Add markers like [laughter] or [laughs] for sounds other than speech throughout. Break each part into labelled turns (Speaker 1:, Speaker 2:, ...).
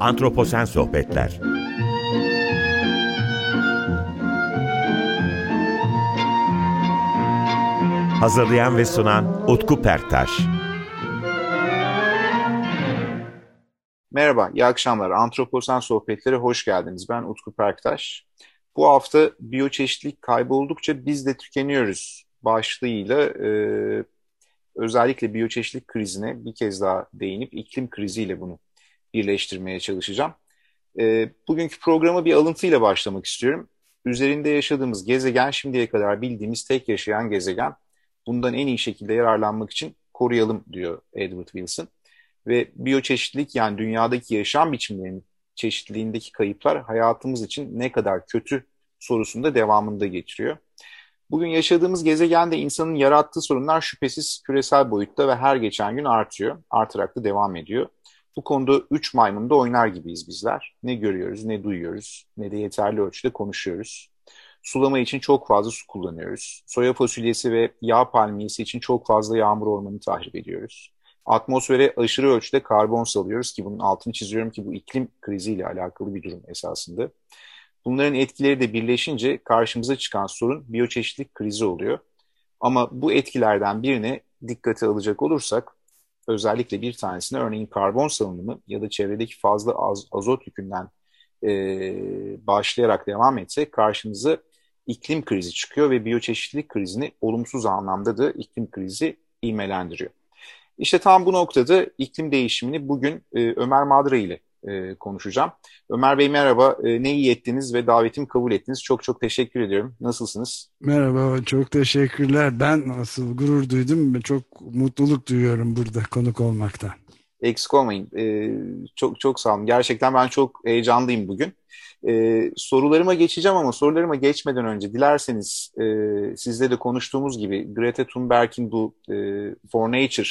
Speaker 1: Antroposen Sohbetler Hazırlayan ve sunan Utku Perktaş
Speaker 2: Merhaba, iyi akşamlar. Antroposen Sohbetlere hoş geldiniz. Ben Utku Perktaş. Bu hafta biyoçeşitlilik kayboldukça biz de tükeniyoruz başlığıyla e, özellikle biyoçeşitlilik krizine bir kez daha değinip iklim kriziyle bunu birleştirmeye çalışacağım. E, bugünkü programa bir alıntıyla başlamak istiyorum. Üzerinde yaşadığımız gezegen şimdiye kadar bildiğimiz tek yaşayan gezegen. Bundan en iyi şekilde yararlanmak için koruyalım diyor Edward Wilson. Ve biyoçeşitlilik yani dünyadaki yaşam biçimlerinin çeşitliliğindeki kayıplar hayatımız için ne kadar kötü sorusunda devamında getiriyor. Bugün yaşadığımız gezegende insanın yarattığı sorunlar şüphesiz küresel boyutta ve her geçen gün artıyor. Artarak da devam ediyor. Bu konuda üç maymunda oynar gibiyiz bizler. Ne görüyoruz, ne duyuyoruz, ne de yeterli ölçüde konuşuyoruz. Sulama için çok fazla su kullanıyoruz. Soya fasulyesi ve yağ palmiyesi için çok fazla yağmur ormanı tahrip ediyoruz. Atmosfere aşırı ölçüde karbon salıyoruz ki bunun altını çiziyorum ki bu iklim kriziyle alakalı bir durum esasında. Bunların etkileri de birleşince karşımıza çıkan sorun biyoçeşitlik krizi oluyor. Ama bu etkilerden birine dikkate alacak olursak özellikle bir tanesine örneğin karbon salınımı ya da çevredeki fazla az, azot yükünden e, başlayarak devam etse karşımıza iklim krizi çıkıyor ve biyoçeşitlilik krizini olumsuz anlamda da iklim krizi imelendiriyor. İşte tam bu noktada iklim değişimini bugün e, Ömer Madra ile e, konuşacağım. Ömer Bey merhaba, e, ne iyi ettiniz ve davetimi kabul ettiniz. Çok çok teşekkür ediyorum. Nasılsınız?
Speaker 3: Merhaba, çok teşekkürler. Ben asıl gurur duydum ve çok mutluluk duyuyorum burada konuk olmaktan.
Speaker 2: Eksik olmayın. E, çok çok sağ olun. Gerçekten ben çok heyecanlıyım bugün. E, sorularıma geçeceğim ama sorularıma geçmeden önce dilerseniz e, sizle de konuştuğumuz gibi Greta Thunberg'in bu e, For Nature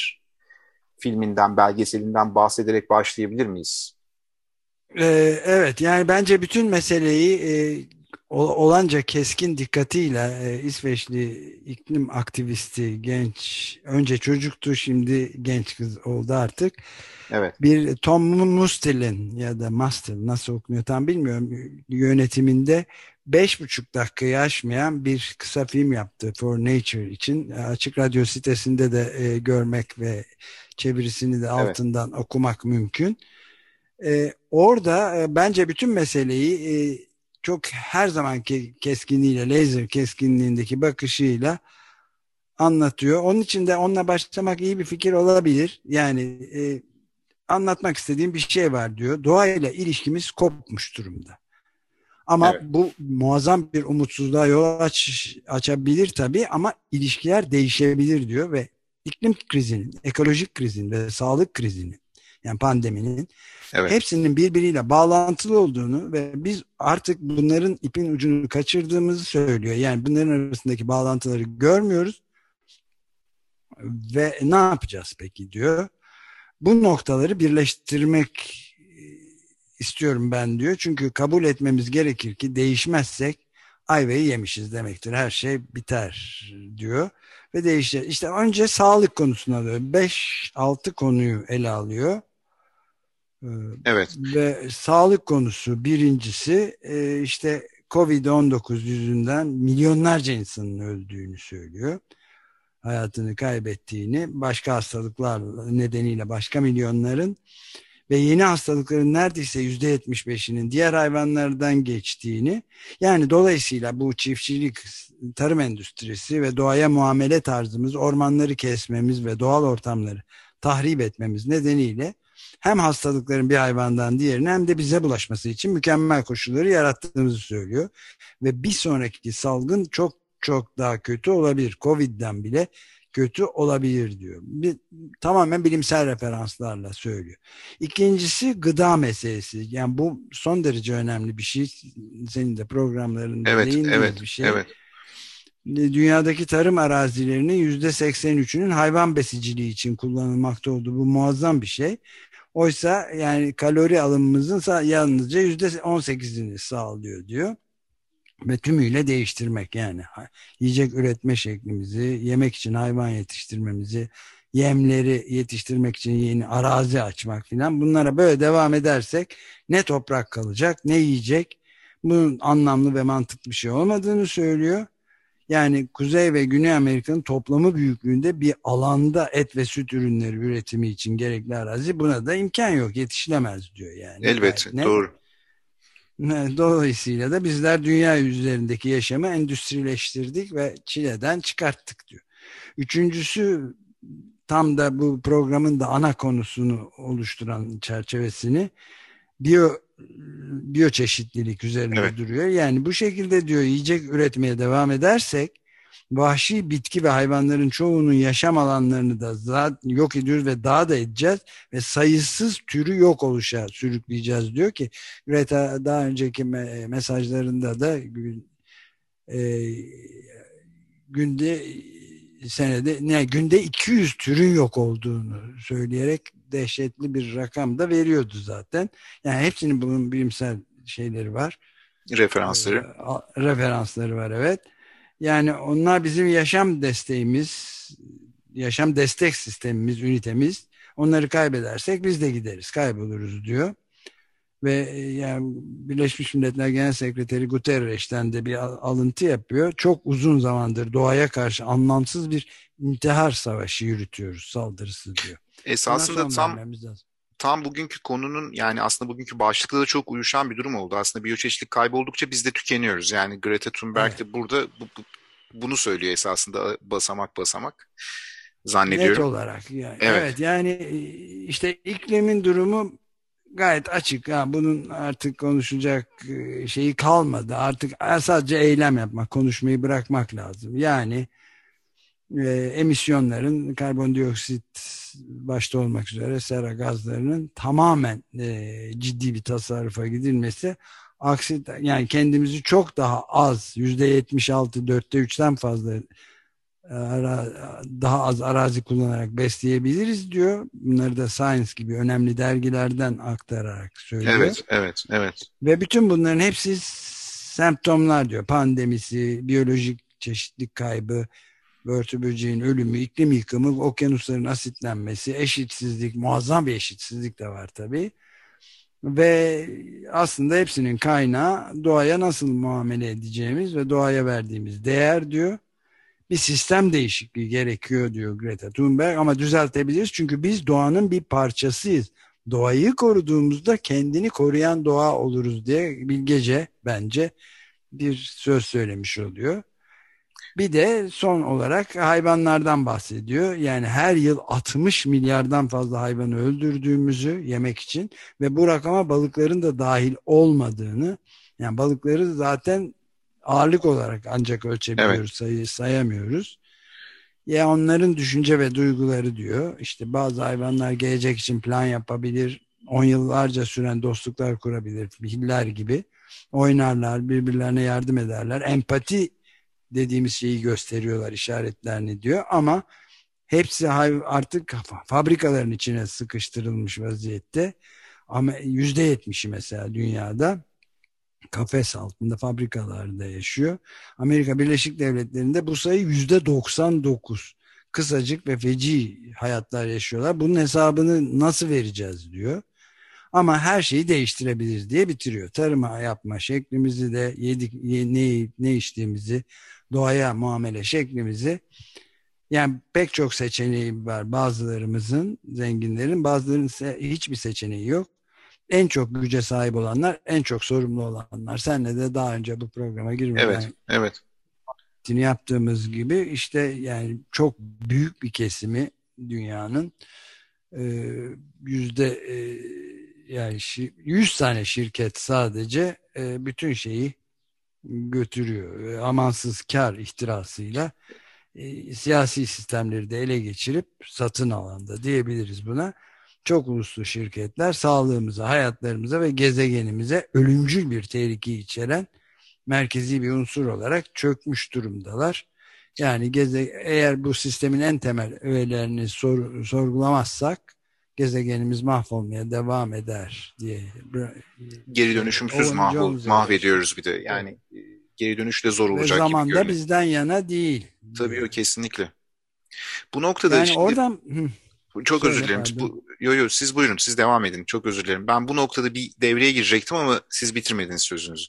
Speaker 2: filminden, belgeselinden bahsederek başlayabilir miyiz?
Speaker 3: Ee, evet yani bence bütün meseleyi e, olanca keskin dikkatiyle e, İsveçli iklim aktivisti genç önce çocuktu şimdi genç kız oldu artık. Evet. Bir Tom Mustel'in ya da Mustel nasıl okunuyor tam bilmiyorum yönetiminde beş buçuk dakikayı aşmayan bir kısa film yaptı For Nature için. Açık Radyo sitesinde de e, görmek ve çevirisini de altından evet. okumak mümkün. E, orada e, bence bütün meseleyi e, çok her zamanki keskinliğiyle, laser keskinliğindeki bakışıyla anlatıyor. Onun için de onunla başlamak iyi bir fikir olabilir. Yani e, anlatmak istediğim bir şey var diyor. Doğayla ilişkimiz kopmuş durumda. Ama evet. bu muazzam bir umutsuzluğa yol aç, açabilir tabii ama ilişkiler değişebilir diyor ve iklim krizinin, ekolojik krizin ve sağlık krizinin yani pandeminin evet. hepsinin birbiriyle bağlantılı olduğunu ve biz artık bunların ipin ucunu kaçırdığımızı söylüyor. Yani bunların arasındaki bağlantıları görmüyoruz ve ne yapacağız peki diyor. Bu noktaları birleştirmek istiyorum ben diyor. Çünkü kabul etmemiz gerekir ki değişmezsek ayvayı yemişiz demektir. Her şey biter diyor ve değişecek. İşte önce sağlık konusuna alıyor. 5-6 konuyu ele alıyor. Ee, evet. Ve sağlık konusu birincisi e, işte Covid-19 yüzünden milyonlarca insanın öldüğünü söylüyor. Hayatını kaybettiğini, başka hastalıklar nedeniyle başka milyonların ve yeni hastalıkların neredeyse yüzde yetmiş beşinin diğer hayvanlardan geçtiğini yani dolayısıyla bu çiftçilik, tarım endüstrisi ve doğaya muamele tarzımız, ormanları kesmemiz ve doğal ortamları tahrip etmemiz nedeniyle hem hastalıkların bir hayvandan diğerine hem de bize bulaşması için mükemmel koşulları yarattığımızı söylüyor. Ve bir sonraki salgın çok çok daha kötü olabilir. Covid'den bile kötü olabilir diyor. Bir, tamamen bilimsel referanslarla söylüyor. İkincisi gıda meselesi. Yani bu son derece önemli bir şey. Senin de programlarında evet, evet, bir şey. Evet. Dünyadaki tarım arazilerinin yüzde 83'ünün hayvan besiciliği için kullanılmakta olduğu bu muazzam bir şey. Oysa yani kalori alımımızın yalnızca yüzde 18'ini sağlıyor diyor. Ve tümüyle değiştirmek yani yiyecek üretme şeklimizi, yemek için hayvan yetiştirmemizi, yemleri yetiştirmek için yeni arazi açmak filan bunlara böyle devam edersek ne toprak kalacak ne yiyecek bunun anlamlı ve mantıklı bir şey olmadığını söylüyor. Yani Kuzey ve Güney Amerika'nın toplamı büyüklüğünde bir alanda et ve süt ürünleri üretimi için gerekli arazi buna da imkan yok yetişilemez diyor yani.
Speaker 2: Elbette
Speaker 3: yani
Speaker 2: doğru.
Speaker 3: Dolayısıyla da bizler dünya üzerindeki yaşamı endüstrileştirdik ve çileden çıkarttık diyor. Üçüncüsü tam da bu programın da ana konusunu oluşturan çerçevesini biyo biyoçeşitlilik üzerinde evet. duruyor. Yani bu şekilde diyor yiyecek üretmeye devam edersek vahşi bitki ve hayvanların çoğunun yaşam alanlarını da zaten yok ediyoruz ve daha da edeceğiz ve sayısız türü yok oluşa sürükleyeceğiz diyor ki Greta daha önceki mesajlarında da e, günde senede ne günde 200 türün yok olduğunu söyleyerek dehşetli bir rakam da veriyordu zaten. Yani hepsinin bunun bilimsel şeyleri var.
Speaker 2: Referansları.
Speaker 3: Ee, referansları var evet. Yani onlar bizim yaşam desteğimiz, yaşam destek sistemimiz, ünitemiz. Onları kaybedersek biz de gideriz, kayboluruz diyor. Ve e, yani Birleşmiş Milletler Genel Sekreteri Guterres'ten de bir alıntı yapıyor. Çok uzun zamandır doğaya karşı anlamsız bir intihar savaşı yürütüyoruz, saldırısı diyor.
Speaker 2: Esasında tam tam bugünkü konunun yani aslında bugünkü başlıkla da çok uyuşan bir durum oldu. Aslında biyoçeşitlik kayboldukça biz de tükeniyoruz. Yani Greta Thunberg evet. de burada bu, bu, bunu söylüyor esasında basamak basamak zannediyorum.
Speaker 3: Net olarak yani. Evet. evet yani e, işte iklimin durumu gayet açık. Ha, bunun artık konuşacak e, şeyi kalmadı. Artık sadece eylem yapmak, konuşmayı bırakmak lazım. Yani e, emisyonların karbondioksit başta olmak üzere sera gazlarının tamamen e, ciddi bir tasarrufa gidilmesi aksi yani kendimizi çok daha az yüzde yetmiş altı dörtte üçten fazla e, daha az arazi kullanarak besleyebiliriz diyor. Bunları da Science gibi önemli dergilerden aktararak söylüyor.
Speaker 2: Evet, evet, evet.
Speaker 3: Ve bütün bunların hepsi semptomlar diyor. Pandemisi, biyolojik çeşitlilik kaybı, börtü böceğin ölümü, iklim yıkımı, okyanusların asitlenmesi, eşitsizlik, muazzam bir eşitsizlik de var tabii. Ve aslında hepsinin kaynağı doğaya nasıl muamele edeceğimiz ve doğaya verdiğimiz değer diyor. Bir sistem değişikliği gerekiyor diyor Greta Thunberg ama düzeltebiliriz çünkü biz doğanın bir parçasıyız. Doğayı koruduğumuzda kendini koruyan doğa oluruz diye bilgece bence bir söz söylemiş oluyor. Bir de son olarak hayvanlardan bahsediyor. Yani her yıl 60 milyardan fazla hayvanı öldürdüğümüzü yemek için ve bu rakama balıkların da dahil olmadığını yani balıkları zaten ağırlık olarak ancak ölçebiliyoruz, evet. sayı, sayamıyoruz. Ya onların düşünce ve duyguları diyor. İşte bazı hayvanlar gelecek için plan yapabilir, on yıllarca süren dostluklar kurabilir, filler gibi. Oynarlar, birbirlerine yardım ederler. Empati dediğimiz şeyi gösteriyorlar işaretlerini diyor ama hepsi artık fabrikaların içine sıkıştırılmış vaziyette ama yüzde yetmişi mesela dünyada kafes altında fabrikalarda yaşıyor. Amerika Birleşik Devletleri'nde bu sayı yüzde 99 kısacık ve feci hayatlar yaşıyorlar. Bunun hesabını nasıl vereceğiz diyor. Ama her şeyi değiştirebiliriz diye bitiriyor. Tarıma yapma şeklimizi de yedik ne, ne içtiğimizi doğaya muamele şeklimizi yani pek çok seçeneği var bazılarımızın zenginlerin bazılarının hiçbir seçeneği yok. En çok güce sahip olanlar en çok sorumlu olanlar. Senle de daha önce bu programa girmeden
Speaker 2: evet, evet.
Speaker 3: yaptığımız gibi işte yani çok büyük bir kesimi dünyanın e, yüzde e, yani 100 tane şirket sadece e, bütün şeyi götürüyor. Amansız kar ihtirasıyla e, siyasi sistemleri de ele geçirip satın alanda diyebiliriz buna. Çok uluslu şirketler sağlığımıza, hayatlarımıza ve gezegenimize ölümcül bir tehlike içeren merkezi bir unsur olarak çökmüş durumdalar. Yani geze, eğer bu sistemin en temel öğelerini sor, sorgulamazsak gezegenimiz mahvolmaya devam eder diye.
Speaker 2: Geri dönüşümsüz mahvol, mahvediyoruz bir de. Yani geri dönüş de zor olacak
Speaker 3: Ve zaman da bizden yana değil.
Speaker 2: Tabii o kesinlikle. Bu noktada
Speaker 3: yani
Speaker 2: şimdi...
Speaker 3: oradan
Speaker 2: çok Söyle özür dilerim. Bu, yo yo siz buyurun siz devam edin. Çok özür dilerim. Ben bu noktada bir devreye girecektim ama siz bitirmediniz sözünüzü.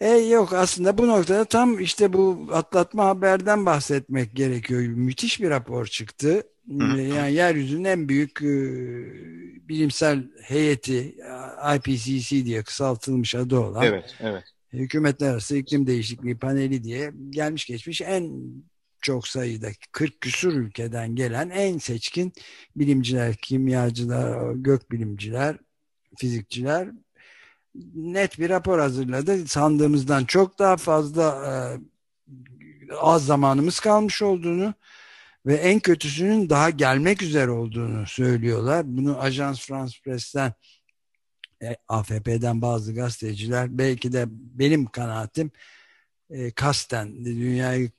Speaker 3: E yok aslında bu noktada tam işte bu atlatma haberden bahsetmek gerekiyor. Müthiş bir rapor çıktı. Hı. Yani yeryüzünün en büyük e, bilimsel heyeti IPCC diye kısaltılmış adı olan.
Speaker 2: Evet, evet.
Speaker 3: Hükümetler Arası İklim Değişikliği Paneli diye gelmiş geçmiş en çok sayıda 40 küsur ülkeden gelen en seçkin bilimciler, kimyacılar, gökbilimciler, fizikçiler net bir rapor hazırladı. Sandığımızdan çok daha fazla e, az zamanımız kalmış olduğunu ve en kötüsünün daha gelmek üzere olduğunu söylüyorlar. Bunu Ajans France Press'ten e, AFP'den bazı gazeteciler belki de benim kanaatim e, kasten dünyayı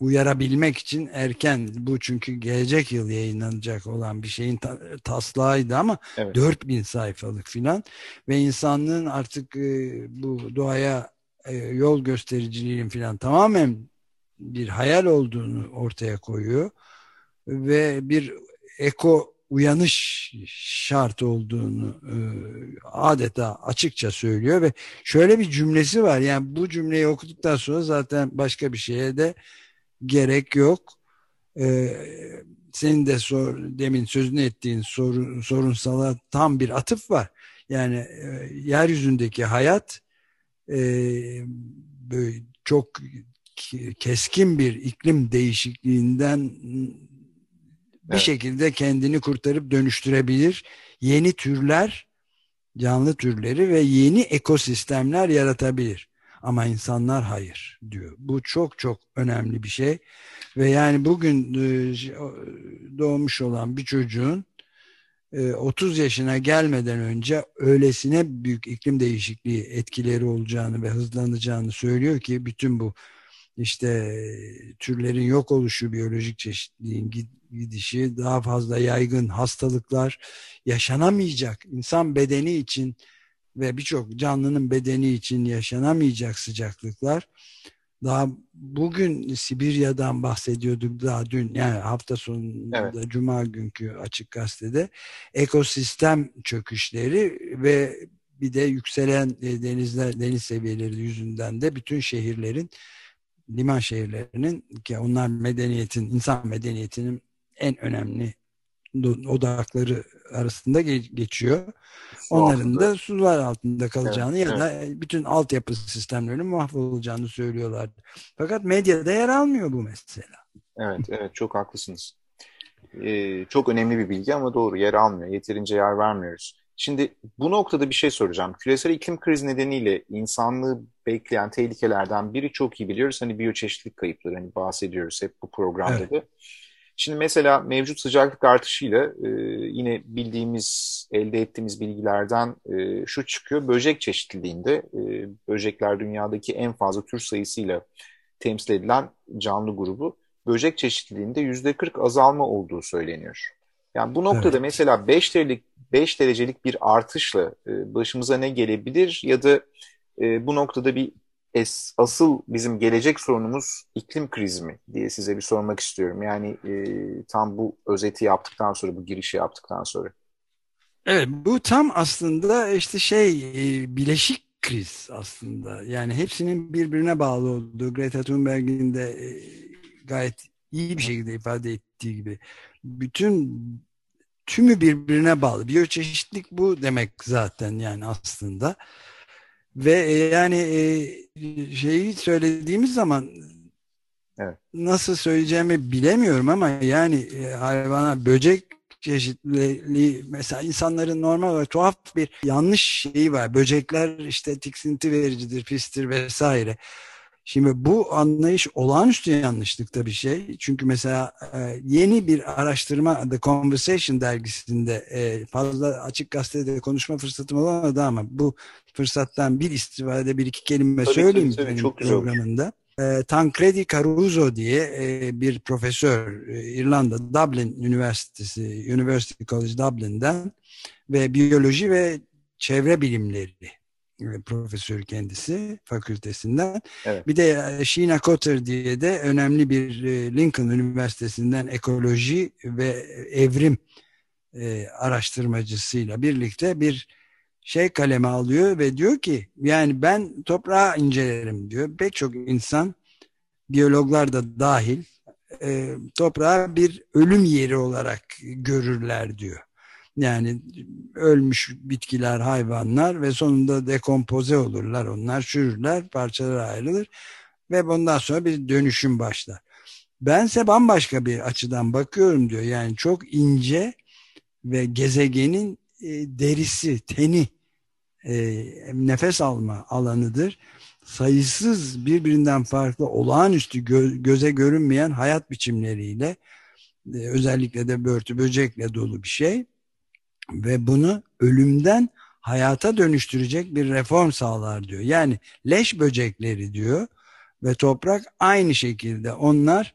Speaker 3: uyarabilmek için erken bu çünkü gelecek yıl yayınlanacak olan bir şeyin ta, taslağıydı ama evet. 4000 sayfalık filan ve insanlığın artık e, bu doğaya e, yol göstericiliğin filan tamamen bir hayal olduğunu ortaya koyuyor ve bir eko uyanış şart olduğunu e, adeta açıkça söylüyor ve şöyle bir cümlesi var yani bu cümleyi okuduktan sonra zaten başka bir şeye de gerek yok. Ee, senin de sor, demin sözünü ettiğin sorun, sorunsala tam bir atıf var. Yani e, yeryüzündeki hayat e, böyle çok keskin bir iklim değişikliğinden bir evet. şekilde kendini kurtarıp dönüştürebilir. Yeni türler, canlı türleri ve yeni ekosistemler yaratabilir. Ama insanlar hayır diyor. Bu çok çok önemli bir şey. Ve yani bugün e, doğmuş olan bir çocuğun 30 e, yaşına gelmeden önce öylesine büyük iklim değişikliği etkileri olacağını ve hızlanacağını söylüyor ki bütün bu işte türlerin yok oluşu, biyolojik çeşitliliğin gidişi, daha fazla yaygın hastalıklar yaşanamayacak. insan bedeni için ve birçok canlının bedeni için yaşanamayacak sıcaklıklar. Daha bugün Sibirya'dan bahsediyorduk daha dün yani hafta sonunda evet. Cuma günkü açık gazetede ekosistem çöküşleri ve bir de yükselen e, denizler deniz seviyeleri yüzünden de bütün şehirlerin liman şehirlerinin ki onlar medeniyetin insan medeniyetinin en önemli odakları arasında geçiyor. Onların da sular altında kalacağını evet, ya da bütün altyapı sistemlerinin mahvolacağını söylüyorlar. Fakat medyada yer almıyor bu mesela.
Speaker 2: Evet, evet çok haklısınız. Ee, çok önemli bir bilgi ama doğru yer almıyor. Yeterince yer vermiyoruz. Şimdi bu noktada bir şey soracağım. Küresel iklim krizi nedeniyle insanlığı bekleyen tehlikelerden biri çok iyi biliyoruz. Hani biyoçeşitlilik kayıpları hani bahsediyoruz hep bu programda evet. da. Şimdi mesela mevcut sıcaklık artışıyla e, yine bildiğimiz, elde ettiğimiz bilgilerden e, şu çıkıyor. Böcek çeşitliliğinde e, böcekler dünyadaki en fazla tür sayısıyla temsil edilen canlı grubu. Böcek çeşitliliğinde yüzde 40 azalma olduğu söyleniyor. Yani bu noktada evet. mesela 5 derecelik, 5 derecelik bir artışla e, başımıza ne gelebilir ya da e, bu noktada bir es, asıl bizim gelecek sorunumuz iklim krizi mi diye size bir sormak istiyorum. Yani e, tam bu özeti yaptıktan sonra, bu girişi yaptıktan sonra.
Speaker 3: Evet, bu tam aslında işte şey bileşik kriz aslında. Yani hepsinin birbirine bağlı olduğu Greta Thunberg'in de gayet iyi bir şekilde ifade ettiği gibi bütün tümü birbirine bağlı. Biyoçeşitlik bu demek zaten yani aslında. Ve e, yani e, şeyi söylediğimiz zaman evet. nasıl söyleyeceğimi bilemiyorum ama yani e, hayvana böcek çeşitliliği mesela insanların normal olarak tuhaf bir yanlış şeyi var. Böcekler işte tiksinti vericidir, pistir vesaire. Şimdi bu anlayış olağanüstü yanlışlıkta bir şey. Çünkü mesela e, yeni bir araştırma The Conversation dergisinde e, fazla açık gazetede konuşma fırsatım olamadı ama bu fırsattan bir istifade bir iki kelime tabii, söyleyeyim tabii, tabii, çok programında. E, Tancredi Caruso diye e, bir profesör e, İrlanda Dublin Üniversitesi University College Dublin'den ve biyoloji ve çevre bilimleri profesörü kendisi fakültesinden. Evet. Bir de Sheena Cotter diye de önemli bir Lincoln Üniversitesi'nden ekoloji ve evrim araştırmacısıyla birlikte bir şey kaleme alıyor ve diyor ki yani ben toprağı incelerim diyor. Pek çok insan biyologlar da dahil e, toprağı bir ölüm yeri olarak görürler diyor. Yani ölmüş bitkiler, hayvanlar ve sonunda dekompoze olurlar onlar, çürürler, parçalara ayrılır ve bundan sonra bir dönüşüm başlar. Bense bambaşka bir açıdan bakıyorum diyor. Yani çok ince ve gezegenin e, derisi, teni e, nefes alma alanıdır. Sayısız birbirinden farklı olağanüstü gö göze görünmeyen hayat biçimleriyle e, özellikle de börtü böcekle dolu bir şey ve bunu ölümden hayata dönüştürecek bir reform sağlar diyor. Yani leş böcekleri diyor ve toprak aynı şekilde onlar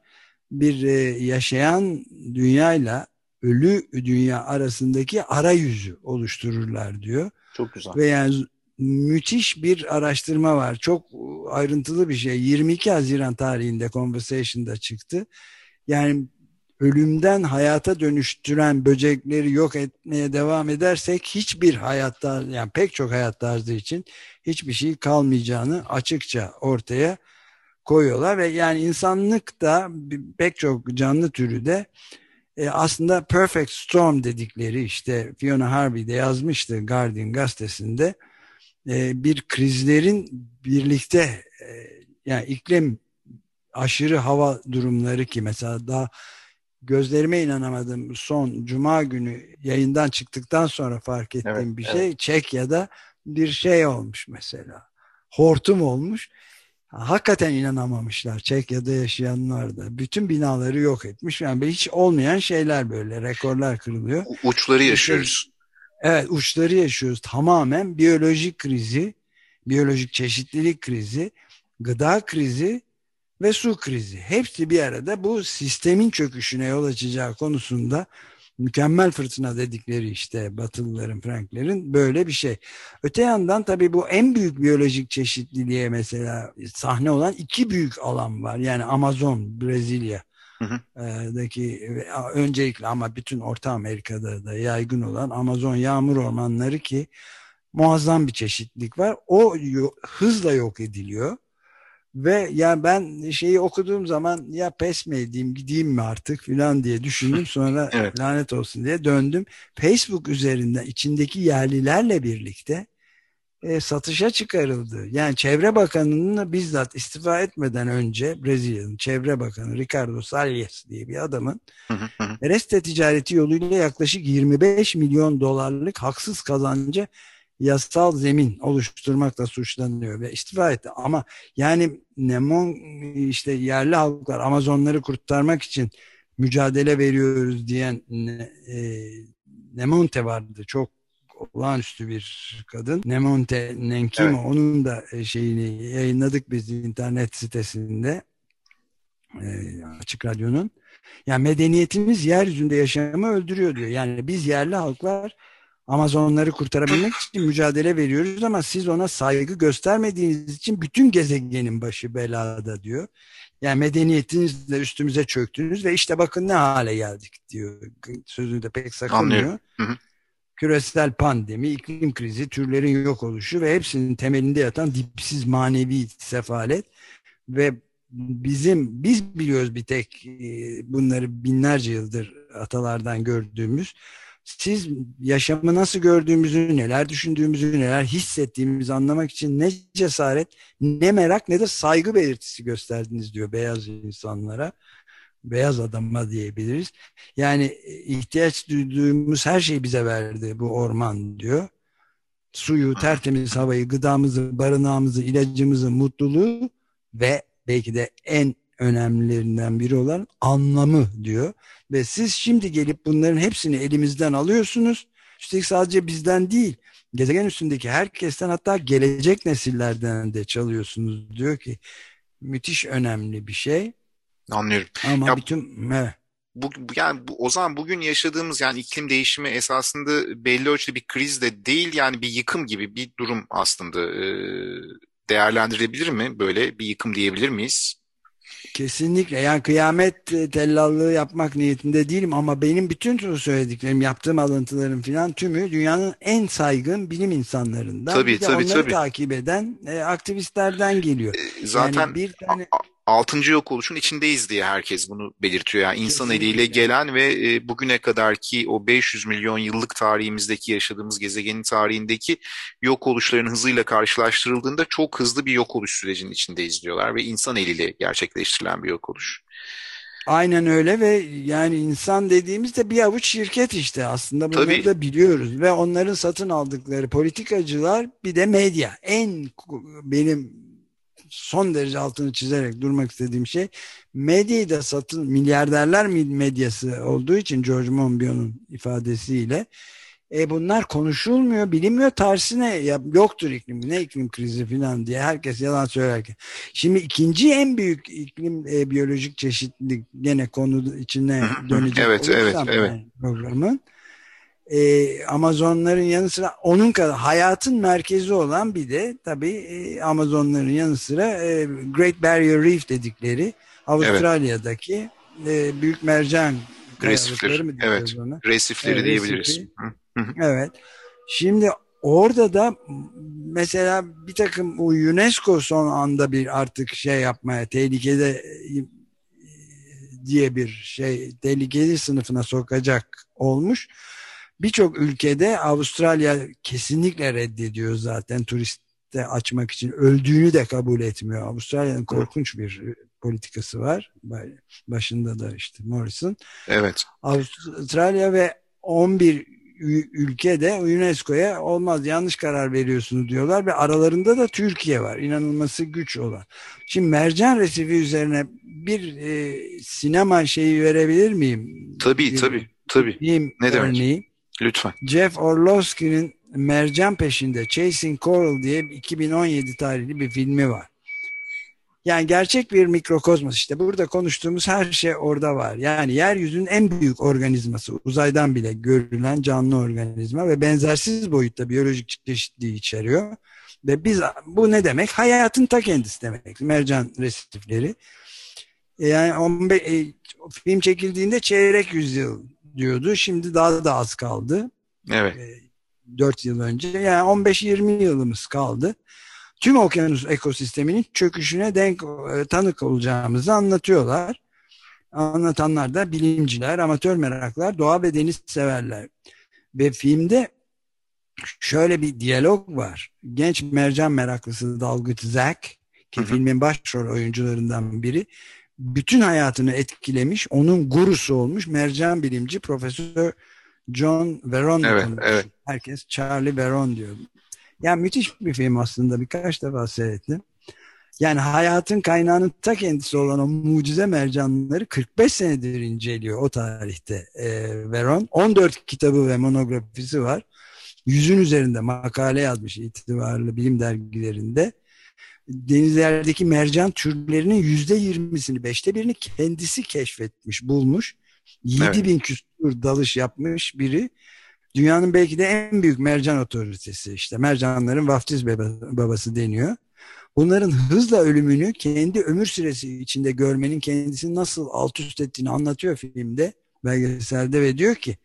Speaker 3: bir e, yaşayan dünyayla ölü dünya arasındaki arayüzü oluştururlar diyor.
Speaker 2: Çok güzel.
Speaker 3: Ve yani müthiş bir araştırma var. Çok ayrıntılı bir şey. 22 Haziran tarihinde Conversation'da çıktı. Yani ölümden hayata dönüştüren böcekleri yok etmeye devam edersek hiçbir hayatta yani pek çok hayat tarzı için hiçbir şey kalmayacağını açıkça ortaya koyuyorlar. Ve yani insanlık da pek çok canlı türü de e, aslında Perfect Storm dedikleri işte Fiona Harvey de yazmıştı Guardian gazetesinde. E, bir krizlerin birlikte e, yani iklim aşırı hava durumları ki mesela daha gözlerime inanamadım son cuma günü yayından çıktıktan sonra fark ettiğim evet, bir şey evet. Çekya'da bir şey olmuş mesela hortum olmuş hakikaten inanamamışlar Çekya'da yaşayanlar da. Bütün binaları yok etmiş. Yani hiç olmayan şeyler böyle. Rekorlar kırılıyor.
Speaker 2: Uçları yaşıyoruz.
Speaker 3: Evet uçları yaşıyoruz. Tamamen biyolojik krizi, biyolojik çeşitlilik krizi, gıda krizi ve su krizi. Hepsi bir arada bu sistemin çöküşüne yol açacağı konusunda mükemmel fırtına dedikleri işte Batılıların, Franklerin böyle bir şey. Öte yandan tabii bu en büyük biyolojik çeşitliliğe mesela sahne olan iki büyük alan var. Yani Amazon, Brezilya daki öncelikle ama bütün Orta Amerika'da da yaygın olan Amazon yağmur ormanları ki muazzam bir çeşitlilik var. O hızla yok ediliyor. Ve ya ben şeyi okuduğum zaman ya pes mi edeyim gideyim mi artık filan diye düşündüm. [laughs] Sonra evet. lanet olsun diye döndüm. Facebook üzerinden içindeki yerlilerle birlikte e, satışa çıkarıldı. Yani Çevre Bakanı'nın bizzat istifa etmeden önce Brezilya'nın Çevre Bakanı Ricardo Salles diye bir adamın Reste ticareti yoluyla yaklaşık 25 milyon dolarlık haksız kazancı yasal zemin oluşturmakla suçlanıyor ve istifa etti. Ama yani Nemon işte yerli halklar Amazonları kurtarmak için mücadele veriyoruz diyen e, Nemonte vardı. Çok olağanüstü bir kadın. Nemonte Nenkimo evet. onun da e, şeyini yayınladık biz internet sitesinde e, Açık Radyo'nun. Yani medeniyetimiz yeryüzünde yaşamı öldürüyor diyor. Yani biz yerli halklar Amazonları kurtarabilmek için mücadele veriyoruz ama siz ona saygı göstermediğiniz için bütün gezegenin başı belada diyor. Yani medeniyetinizle üstümüze çöktünüz ve işte bakın ne hale geldik diyor. Sözünü de pek sakınmıyor. Küresel pandemi, iklim krizi, türlerin yok oluşu ve hepsinin temelinde yatan dipsiz manevi sefalet ve bizim biz biliyoruz bir tek e, bunları binlerce yıldır atalardan gördüğümüz siz yaşamı nasıl gördüğümüzü, neler düşündüğümüzü, neler hissettiğimizi anlamak için ne cesaret, ne merak ne de saygı belirtisi gösterdiniz diyor beyaz insanlara. Beyaz adama diyebiliriz. Yani e, ihtiyaç duyduğumuz her şeyi bize verdi bu orman diyor. Suyu, tertemiz havayı, gıdamızı, barınağımızı, ilacımızı, mutluluğu ve belki de en önemlilerinden biri olan anlamı diyor. Ve siz şimdi gelip bunların hepsini elimizden alıyorsunuz. Üstelik sadece bizden değil, gezegen üstündeki herkesten hatta gelecek nesillerden de çalıyorsunuz diyor ki müthiş önemli bir şey.
Speaker 2: Anlıyorum.
Speaker 3: Ama ya, bütün evet.
Speaker 2: bu, yani bu, o zaman bugün yaşadığımız yani iklim değişimi esasında belli ölçüde bir kriz de değil yani bir yıkım gibi bir durum aslında e, değerlendirebilir mi? Böyle bir yıkım diyebilir miyiz?
Speaker 3: Kesinlikle yani kıyamet tellallığı yapmak niyetinde değilim ama benim bütün söylediklerim yaptığım alıntıların filan tümü dünyanın en saygın bilim insanlarından
Speaker 2: tabii,
Speaker 3: bir de
Speaker 2: tabii,
Speaker 3: onları
Speaker 2: tabii.
Speaker 3: takip eden e, aktivistlerden geliyor.
Speaker 2: E, zaten
Speaker 3: yani bir tane
Speaker 2: altıncı yok oluşun içindeyiz diye herkes bunu belirtiyor. Yani insan
Speaker 3: Kesinlikle.
Speaker 2: eliyle gelen ve e, bugüne kadarki o 500 milyon yıllık tarihimizdeki yaşadığımız gezegenin tarihindeki yok oluşların hızıyla karşılaştırıldığında çok hızlı bir yok oluş sürecinin içindeyiz diyorlar ve insan eliyle gerçekleştirilen bir yok oluş.
Speaker 3: Aynen öyle ve yani insan dediğimizde bir avuç şirket işte aslında bunları
Speaker 2: Tabii.
Speaker 3: da biliyoruz ve onların satın aldıkları politikacılar bir de medya en benim son derece altını çizerek durmak istediğim şey medyayı da satın milyarderler medyası olduğu için George Monbiot'un ifadesiyle e bunlar konuşulmuyor, bilinmiyor. Tersine ya, yoktur iklim, ne iklim krizi falan diye herkes yalan söylerken. Şimdi ikinci en büyük iklim e, biyolojik çeşitlilik gene konu içine dönecek
Speaker 2: Evet, evet,
Speaker 3: olursam
Speaker 2: evet.
Speaker 3: programın e, Amazonların yanı sıra onun kadar hayatın merkezi olan bir de tabii e, Amazonların yanı sıra e, Great Barrier Reef dedikleri Avustralya'daki e, büyük mercan
Speaker 2: Resifler,
Speaker 3: kayalıkları mı
Speaker 2: evet.
Speaker 3: ona?
Speaker 2: Resifleri
Speaker 3: Evet,
Speaker 2: diyebiliriz.
Speaker 3: resifi. Evet. Şimdi orada da mesela bir takım o UNESCO son anda bir artık şey yapmaya tehlikede e, diye bir şey tehlikeli sınıfına sokacak olmuş. Birçok ülkede Avustralya kesinlikle reddediyor zaten turiste açmak için öldüğünü de kabul etmiyor. Avustralya'nın korkunç bir politikası var. Başında da işte Morrison.
Speaker 2: Evet.
Speaker 3: Avustralya ve 11 ü- ülke de UNESCO'ya olmaz yanlış karar veriyorsunuz diyorlar ve aralarında da Türkiye var. İnanılması güç olan. Şimdi mercan resifi üzerine bir e, sinema şeyi verebilir miyim?
Speaker 2: Tabii
Speaker 3: Bir-
Speaker 2: tabii tabii. Ne demek? Lütfen.
Speaker 3: Jeff Orlovsky'nin Mercan Peşinde Chasing Coral diye 2017 tarihli bir filmi var. Yani gerçek bir mikrokozmos işte burada konuştuğumuz her şey orada var. Yani yeryüzünün en büyük organizması uzaydan bile görülen canlı organizma ve benzersiz boyutta biyolojik çeşitliliği içeriyor. Ve biz bu ne demek? Hayatın ta kendisi demek. Mercan resifleri. E, Yani 15, e, film çekildiğinde çeyrek yüzyıl diyordu. Şimdi daha da az kaldı.
Speaker 2: Evet.
Speaker 3: 4 yıl önce. Yani 15-20 yılımız kaldı. Tüm okyanus ekosisteminin çöküşüne denk e, tanık olacağımızı anlatıyorlar. Anlatanlar da bilimciler, amatör meraklar, doğa ve deniz severler. Ve filmde şöyle bir diyalog var. Genç mercan meraklısı dalgıç Zack ki
Speaker 2: Hı hı.
Speaker 3: filmin başrol oyuncularından biri bütün hayatını etkilemiş, onun gurusu olmuş mercan bilimci Profesör John Veron'la
Speaker 2: Evet, evet.
Speaker 3: Herkes Charlie Veron diyor. Yani müthiş bir film aslında. Birkaç defa seyrettim. Yani hayatın kaynağının ta kendisi olan o mucize mercanları 45 senedir inceliyor o tarihte e, Veron. 14 kitabı ve monografisi var. Yüzün üzerinde makale yazmış itibarlı bilim dergilerinde. Denizlerdeki mercan türlerinin yüzde yirmisini, beşte birini kendisi keşfetmiş, bulmuş. 7000 küsur dalış yapmış biri. Dünyanın belki de en büyük mercan otoritesi işte. Mercanların vaftiz baba- babası deniyor. Bunların hızla ölümünü kendi ömür süresi içinde görmenin kendisini nasıl alt üst ettiğini anlatıyor filmde, belgeselde ve diyor ki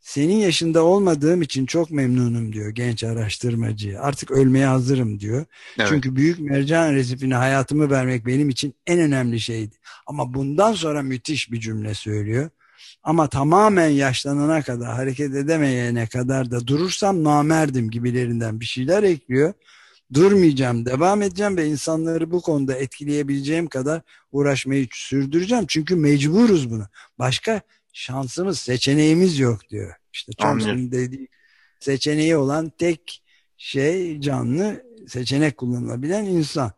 Speaker 3: senin yaşında olmadığım için çok memnunum diyor genç araştırmacı. Artık ölmeye hazırım diyor.
Speaker 2: Evet.
Speaker 3: Çünkü büyük mercan resifine hayatımı vermek benim için en önemli şeydi. Ama bundan sonra müthiş bir cümle söylüyor. Ama tamamen yaşlanana kadar, hareket edemeyene kadar da durursam namerdim gibilerinden bir şeyler ekliyor. Durmayacağım, devam edeceğim ve insanları bu konuda etkileyebileceğim kadar uğraşmayı sürdüreceğim. Çünkü mecburuz bunu. Başka şansımız, seçeneğimiz yok diyor. İşte
Speaker 2: Anlıyorum.
Speaker 3: dediği seçeneği olan tek şey canlı seçenek kullanılabilen insan.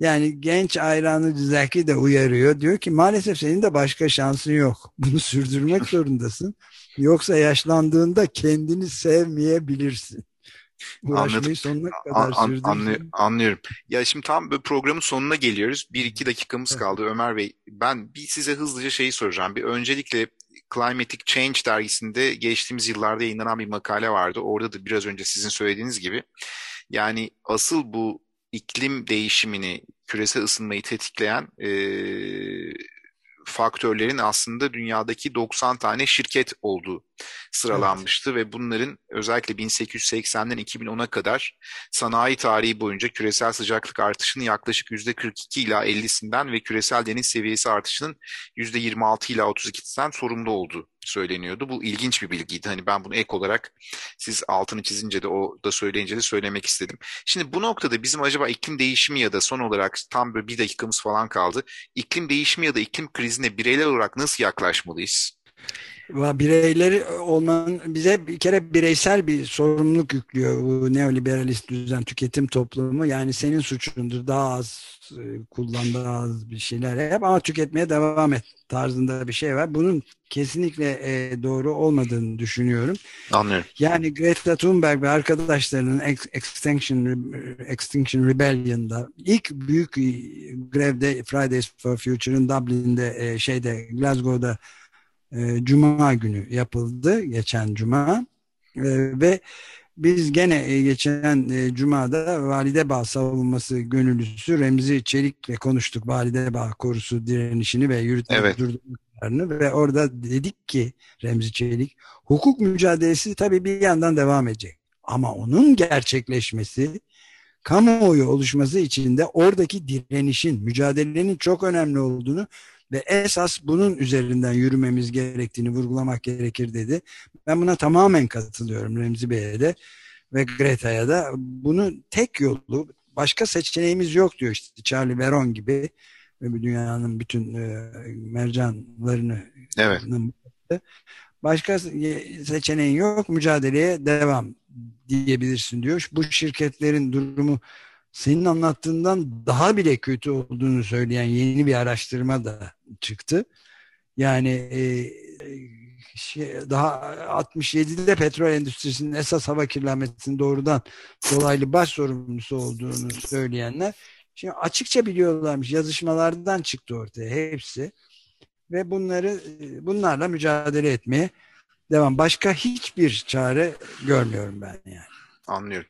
Speaker 3: Yani genç ayranı Zeki de uyarıyor. Diyor ki maalesef senin de başka şansın yok. [laughs] Bunu sürdürmek zorundasın. Yoksa yaşlandığında kendini sevmeyebilirsin. [laughs] Uğraşmayı Anladım. sonuna kadar an, an,
Speaker 2: anlıyorum, anlıyorum. Ya şimdi tam böyle programın sonuna geliyoruz. Bir iki dakikamız evet. kaldı Ömer Bey. Ben bir size hızlıca şeyi soracağım. Bir öncelikle Climatic Change dergisinde geçtiğimiz yıllarda yayınlanan bir makale vardı. Orada da biraz önce sizin söylediğiniz gibi yani asıl bu iklim değişimini, küresel ısınmayı tetikleyen e, faktörlerin aslında dünyadaki 90 tane şirket olduğu sıralanmıştı evet. ve bunların özellikle 1880'den 2010'a kadar sanayi tarihi boyunca küresel sıcaklık artışının yaklaşık %42 ila 50'sinden ve küresel deniz seviyesi artışının %26 ila 32'sinden sorumlu olduğu söyleniyordu. Bu ilginç bir bilgiydi. Hani ben bunu ek olarak siz altını çizince de o da söyleyince de söylemek istedim. Şimdi bu noktada bizim acaba iklim değişimi ya da son olarak tam böyle bir dakikamız falan kaldı. İklim değişimi ya da iklim krizine bireyler olarak nasıl yaklaşmalıyız?
Speaker 3: Bireyleri olmanın bize bir kere bireysel bir sorumluluk yüklüyor bu neoliberalist düzen tüketim toplumu. Yani senin suçundur daha az e, kullan daha az bir şeyler yap ama tüketmeye devam et tarzında bir şey var. Bunun kesinlikle e, doğru olmadığını düşünüyorum.
Speaker 2: Anlıyorum.
Speaker 3: Yani Greta Thunberg ve arkadaşlarının Extinction, Extinction Rebellion'da ilk büyük grevde Fridays for Future'ın Dublin'de e, şeyde Glasgow'da e, Cuma günü yapıldı geçen Cuma e, ve biz gene e, geçen e, Cuma'da Valide Bağ savunması gönüllüsü Remzi Çelik'le konuştuk. Valide Bağ korusu direnişini ve yürütme evet. durdurmalarını ve orada dedik ki Remzi Çelik hukuk mücadelesi tabii bir yandan devam edecek. Ama onun gerçekleşmesi kamuoyu oluşması için de oradaki direnişin, mücadelenin çok önemli olduğunu ve esas bunun üzerinden yürümemiz gerektiğini vurgulamak gerekir dedi. Ben buna tamamen katılıyorum Remzi Bey'e de ve Greta'ya da. Bunu tek yolu başka seçeneğimiz yok diyor işte Charlie Veron gibi ve dünyanın bütün e, mercanlarını
Speaker 2: evet.
Speaker 3: başka seçeneğin yok mücadeleye devam diyebilirsin diyor. Bu şirketlerin durumu senin anlattığından daha bile kötü olduğunu söyleyen yeni bir araştırma da çıktı. Yani e, şey, daha 67'de petrol endüstrisinin esas hava kirlenmesinin doğrudan dolaylı baş sorumlusu olduğunu söyleyenler şimdi açıkça biliyorlarmış yazışmalardan çıktı ortaya hepsi ve bunları bunlarla mücadele etmeye devam. Başka hiçbir çare görmüyorum ben yani.
Speaker 2: Anlıyorum.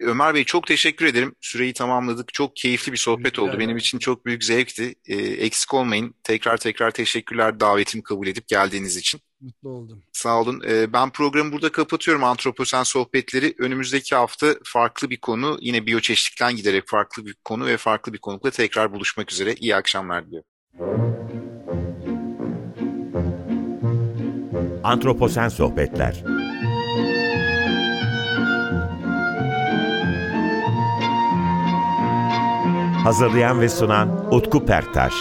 Speaker 2: Ömer Bey çok teşekkür ederim. Süreyi tamamladık. Çok keyifli bir sohbet Güzel. oldu. Benim için çok büyük zevkti. E, eksik olmayın. Tekrar tekrar teşekkürler davetimi kabul edip geldiğiniz için.
Speaker 3: Mutlu oldum.
Speaker 2: Sağ olun. E, ben programı burada kapatıyorum. Antroposen sohbetleri. Önümüzdeki hafta farklı bir konu. Yine biyoçeşitlikten giderek farklı bir konu ve farklı bir konukla tekrar buluşmak üzere. İyi akşamlar diliyorum.
Speaker 1: Antroposen Sohbetler Hazırlayan ve sunan Utku Perktaş